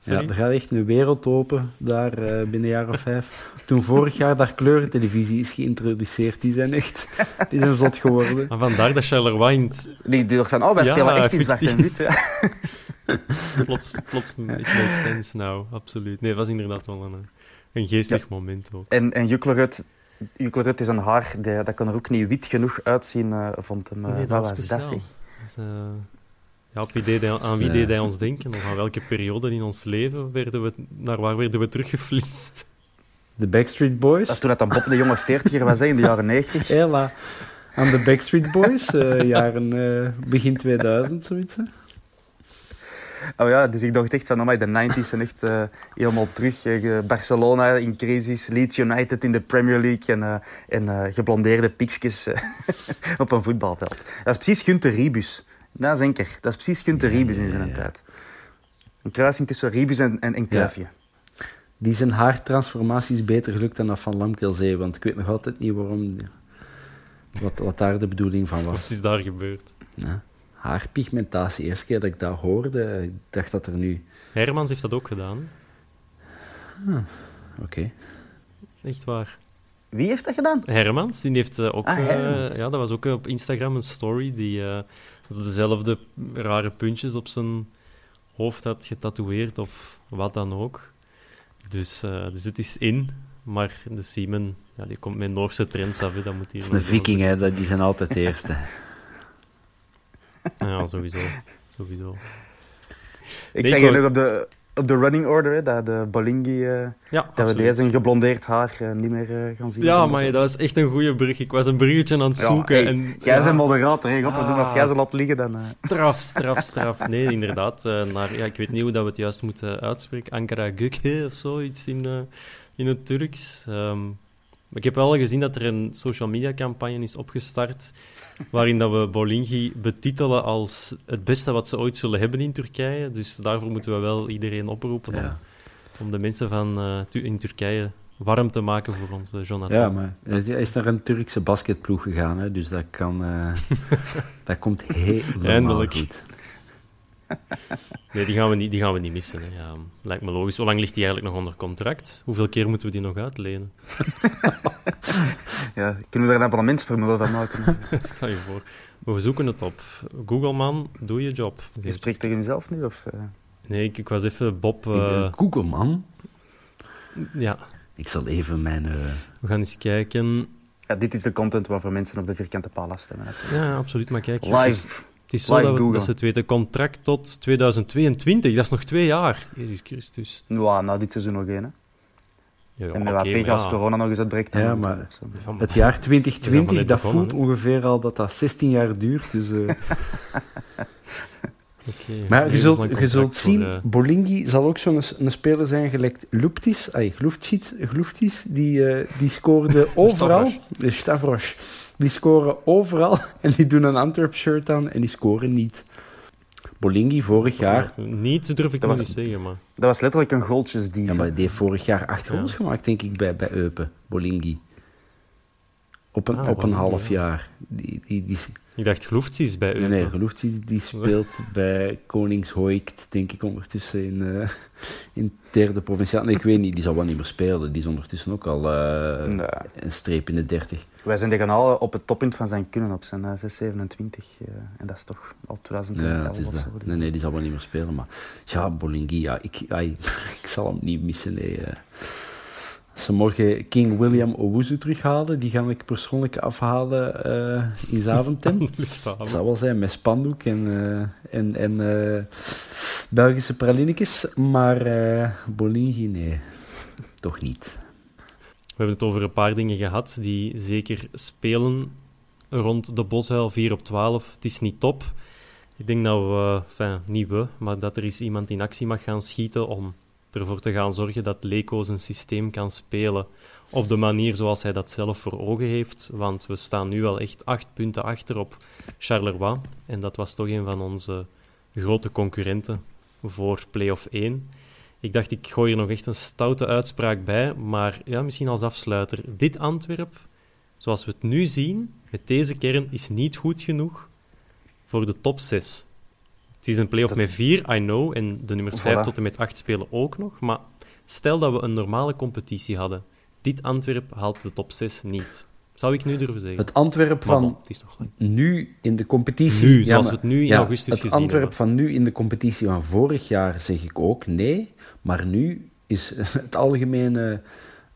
Ja, er gaat echt een wereld open daar uh, binnen jaar of vijf. Toen vorig jaar daar kleurentelevisie is geïntroduceerd, die zijn echt die zijn zot geworden. Maar vandaar dat Charleroi... Die dacht van, oh, wij spelen echt in zwart en wit. Ja. plots, plots, it makes sense now, absoluut. Nee, het was inderdaad wel een, een geestig moment ook. En, en Juklerud, Juklerud is een haar, die, dat kan er ook niet wit genoeg uitzien, uh, vond hem. Uh, nee, dat was dat ja, op aan wie deed hij ons denken? Of aan welke periode in ons leven werden we, naar waar werden we teruggeflitst? De Backstreet Boys? Dat toen dat dan Bob de jonge 40 was, in de jaren 90. Hela. <laughs> Aan de Backstreet Boys, uh, jaren uh, begin 2000, zoiets. Hè? Oh ja, dus ik dacht echt van, amai, de 90s zijn echt uh, helemaal terug. Barcelona in crisis, Leeds United in de Premier League en, en geblondeerde pikjes <laughs> op een voetbalveld. Dat is precies Gunther Ribus. Dat is enker. Dat is precies Gunther Ribus in zijn tijd. Een kruising tussen Ribus en, en, en Kruifje. Die zijn haartransformatie is beter gelukt dan dat van Lamkelzee, want ik weet nog altijd niet waarom... Wat, wat daar de bedoeling van was. Wat is daar gebeurd? Ja. Haarpigmentatie. Eerste keer dat ik dat hoorde, ik dacht dat er nu... Hermans heeft dat ook gedaan. Ah, Oké. Echt waar. Wie heeft dat gedaan? Hermans. Die heeft uh, ook... Ah, uh, ja, dat was ook op Instagram een story die... Uh, dezelfde rare puntjes op zijn hoofd had getatoeëerd of wat dan ook. Dus, uh, dus het is in. Maar de Siemen, ja, die komt met Noorse trends af. Dat moet hier dat is een viking, hè. Die zijn altijd de eerste. <laughs> ja, sowieso. sowieso. Ik nee, zeg je nog op de, op de running order, hè, dat de Bolingi, uh, ja, dat we deze geblondeerd haar uh, niet meer uh, gaan zien. Ja, maar dat is echt een goede brug. Ik was een bruggetje aan het zoeken. Hey, en, jij ja. bent moderator, hè. God, ah, als jij ze laat liggen, dan... Straf, straf, straf. Nee, inderdaad. naar, ja, ik weet niet hoe dat we het juist moeten uitspreken. Ankara Gökhe of zo, iets in, in het Turks. Um, ik heb wel gezien dat er een social media campagne is opgestart waarin dat we Bolingi betitelen als het beste wat ze ooit zullen hebben in Turkije. Dus daarvoor moeten we wel iedereen oproepen om, om de mensen van, uh, in Turkije warm te maken voor onze Jonathan. Ja, maar hij is naar een Turkse basketploeg gegaan, hè, dus dat, kan, uh, <laughs> dat komt helemaal Eindelijk. goed. <laughs> Nee, die gaan we niet, die gaan we niet missen. Hè. Ja, lijkt me logisch. Hoe lang ligt hij eigenlijk nog onder contract? Hoeveel keer moeten we die nog uitlenen? <laughs> ja, kunnen we er een abonnementsformule van maken? <laughs> Stel je voor. we zoeken het op. Google, man, doe je job. Je spreekt tegen jezelf nu? Of, uh... Nee, ik, ik, was even Bob... Uh... Google, man? Ja. Ik zal even mijn... Uh... We gaan eens kijken... Ja, dit is de content waarvoor mensen op de vierkante paal afstemmen. Ja, absoluut. Maar kijk... Live. Het is zo dat, we, dat, ze het weten. Contract tot 2022, dat is nog twee jaar. Jezus Christus. Ja, nou dit seizoen nog één, hè. Ja, en met okay, wat als corona nog eens uitbreekt. Ja, maar het jaar 2020, dat voelt ongeveer al dat dat 16 jaar duurt. Dus, <laughs> uh... okay, maar je zult, je zult zien, uh... Bolingi zal ook zo'n een speler zijn gelijk Luptis, ay, Gluftis, die, uh, die scoorde <laughs> overal. Stavros. Die scoren overal <laughs> en die doen een Antwerp-shirt aan en die scoren niet. Bolingi vorig jaar... Niet, durf ik dat niet zeggen, maar... Dat was letterlijk een goaltjesdief. Ja, maar die heeft vorig jaar acht goals gemaakt, denk ik, bij, bij Eupen, Bolingi. Op een, ah, op een half jaar. Die, die, die, ik dacht Gloeftsies bij u. Nee, nee die speelt <laughs> bij Koningshoikt, denk ik, ondertussen in, uh, in derde provinciaal. Nee, ik weet niet, die zal wel niet meer spelen. Die is ondertussen ook al uh, een streep in de 30. Wij zijn de kanaal op het toppunt van zijn kunnen op zijn uh, 627. en dat is toch al 2011 ja, of zo. Nee, nee, die zal wel niet meer spelen. Maar ja, Bolingi, ja, ik, <laughs> ik zal hem niet missen. Nee, als ze morgen King William Owuzu terughalen, die ga ik persoonlijk afhalen uh, in Zaventem. <laughs> Het zal wel zijn met spandoek en, uh, en, en uh, Belgische pralinekes, maar uh, Bolingi, nee, toch niet. We hebben het over een paar dingen gehad die zeker spelen rond de Boshuil 4 op 12. Het is niet top. Ik denk dat we, enfin, niet we, maar dat er eens iemand in actie mag gaan schieten om ervoor te gaan zorgen dat Leco zijn systeem kan spelen op de manier zoals hij dat zelf voor ogen heeft. Want we staan nu al echt acht punten achter op Charleroi. En dat was toch een van onze grote concurrenten voor play-off 1. Ik dacht, ik gooi er nog echt een stoute uitspraak bij. Maar ja, misschien als afsluiter. Dit Antwerp, zoals we het nu zien, met deze kern, is niet goed genoeg voor de top 6. Het is een play-off met vier, I know, en de nummers 5 tot en met 8 spelen ook nog. Maar stel dat we een normale competitie hadden. Dit Antwerp haalt de top 6 niet. Zou ik nu durven zeggen. Het Antwerp van het is nog nu in de competitie... Nu, zoals we het nu in augustus het gezien Het Antwerp hebben. van nu in de competitie van vorig jaar zeg ik ook nee. Maar nu is <laughs> het algemene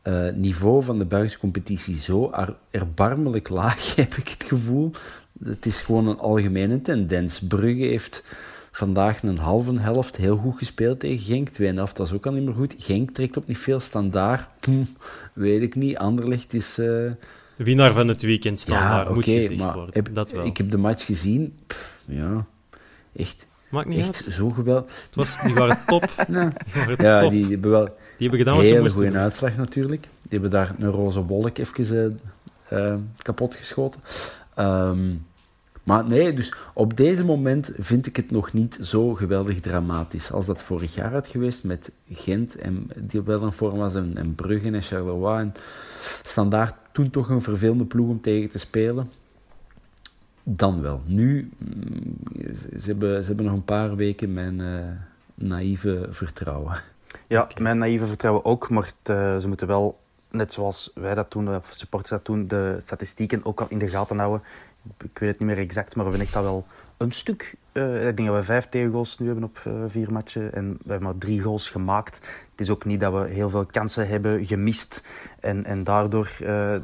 eh, niveau van de Belgische competitie zo er- erbarmelijk laag, <laughs> heb ik het gevoel. Het is gewoon een algemene tendens. Brugge heeft vandaag een halve helft heel goed gespeeld tegen Genk. Tweede helft was ook al niet meer goed. Genk trekt op niet veel standaard. Hm, weet ik niet. Anderlecht is... eh, De winnaar van het weekend staan daar, oké, moet gezegd maar worden. heb- dat wel. Ik heb de match gezien. Pff, ja, echt, Maakt niet echt uit. zo geweldig. Het was, die waren top. Nee. <laughs> Die waren Ja, top. die, Die, die hebben wel hebben gedaan wat ze moesten goede uitslag natuurlijk. Die hebben daar een roze wolk even eh, eh, kapot geschoten. Ehm, maar nee, dus op deze moment vind ik het nog niet zo geweldig dramatisch. Als dat vorig jaar had geweest met Gent, en, die wel in vorm was, en, en Brugge en Charleroi. En Standaard toen toch een vervelende ploeg om tegen te spelen. Dan wel. Nu, mm, ze hebben, ze hebben nog een paar weken mijn eh, naïeve vertrouwen. Ja, mijn naïeve vertrouwen ook, maar het, eh, ze moeten wel, net zoals wij dat doen, of supporters dat doen, de statistieken ook al in de gaten houden. Ik weet het niet meer exact, maar we echt al wel een stuk. eh, ik denk dat we vijf tegengoals nu hebben op eh, vier matchen en we hebben maar drie goals gemaakt. Het is ook niet dat we heel veel kansen hebben gemist en, en daardoor, eh,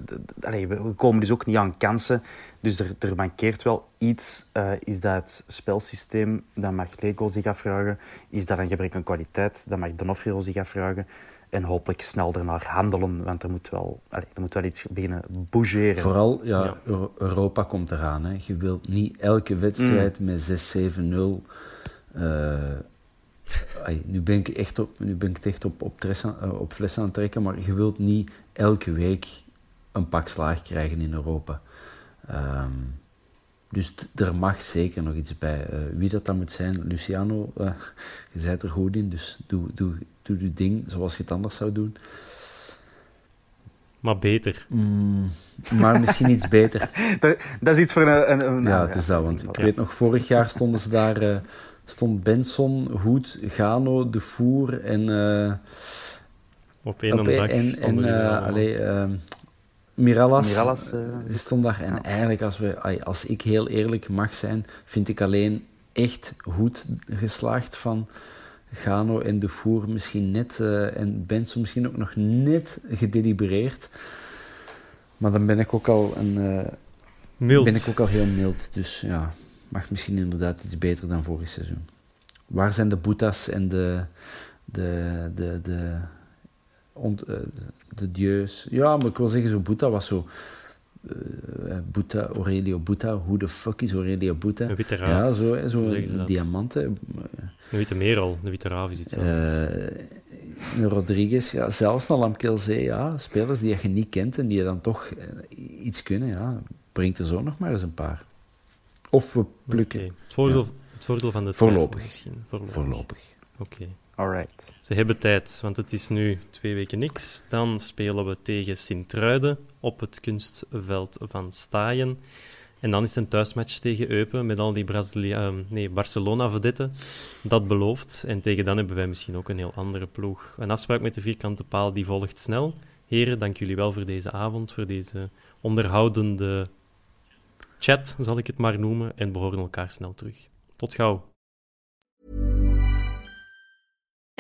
we komen dus ook niet aan kansen. Dus er, er mankeert wel iets. Is dat het spelsysteem? Dat mag Lego zich afvragen. Is dat een gebrek aan kwaliteit? Dat mag Donofrio zich afvragen. En hopelijk snel ernaar handelen, want er moet wel, allee, er moet wel iets beginnen bougeren. Vooral, ja, Ja. Euro- Europa komt eraan. Hè. Je wilt niet elke wedstrijd met 6-7-0. eh, nu ben ik echt op, nu ben ik het echt op, op, tres aan- eh, op fles aan het trekken, maar je wilt niet elke week een pak slaag krijgen in Europa. Ehm, dus er mag zeker nog iets bij. Eh, wie dat dan moet zijn, Luciano, eh, <laughs> je bent er goed in, dus doe, doe, doe je ding zoals je het anders zou doen. Maar beter. Mm, maar misschien iets beter. <laughs> Dat, dat is iets voor een... een, een Ja, het is dat, want ik weet nog, vorig jaar stonden ze daar, eh, stond Benson, Hoed, Gano, De Voer en... eh, Op één op- dag en, stonden en die eh, allemaal. allee, ehm, Mirallas. Mirallas, eh, die stond daar. En eigenlijk, als, we, als ik heel eerlijk mag zijn, vind ik alleen echt Hoed geslaagd van Gano en De Voer misschien net, eh, en Benson misschien ook nog net gedelibereerd. Maar dan ben ik ook al een... eh, Mild. ben ik ook al heel mild. Dus ja, mag misschien inderdaad iets beter dan vorig seizoen. Waar zijn de Boetas en de, de, de, de, ont, eh, de dieus? Ja, maar ik wil zeggen, zo Boeta was zo... eh Boeta, Aurelio Boeta, hoe de fuck is Aurelio Boeta? Een witte raaf. Ja, zo, hè, zo een dat? diamant. hè. Een witte merel, een witte raaf is iets anders. Eh, een Rodriguez, ja, zelfs naar Lamkelzee, ja, spelers die je niet kent en die dan toch eh, iets kunnen, ja, brengt er zo nog maar eens een paar. Of we plukken. Het, voordeel, het voordeel van de Voorlopig. misschien. Voorlopig. voorlopig. Oké. Ze hebben tijd, want het is nu twee weken niks. Dan spelen we tegen Sint-Truiden op het kunstveld van Staaien. En dan is het een thuismatch tegen Eupen met al die ehm, nee, Barcelona-vedetten. Dat belooft. En tegen dan hebben wij misschien ook een heel andere ploeg. Een afspraak met de vierkante paal die volgt snel. Heren, dank jullie wel voor deze avond, voor deze onderhoudende chat, zal ik het maar noemen. En we horen elkaar snel terug. Tot gauw.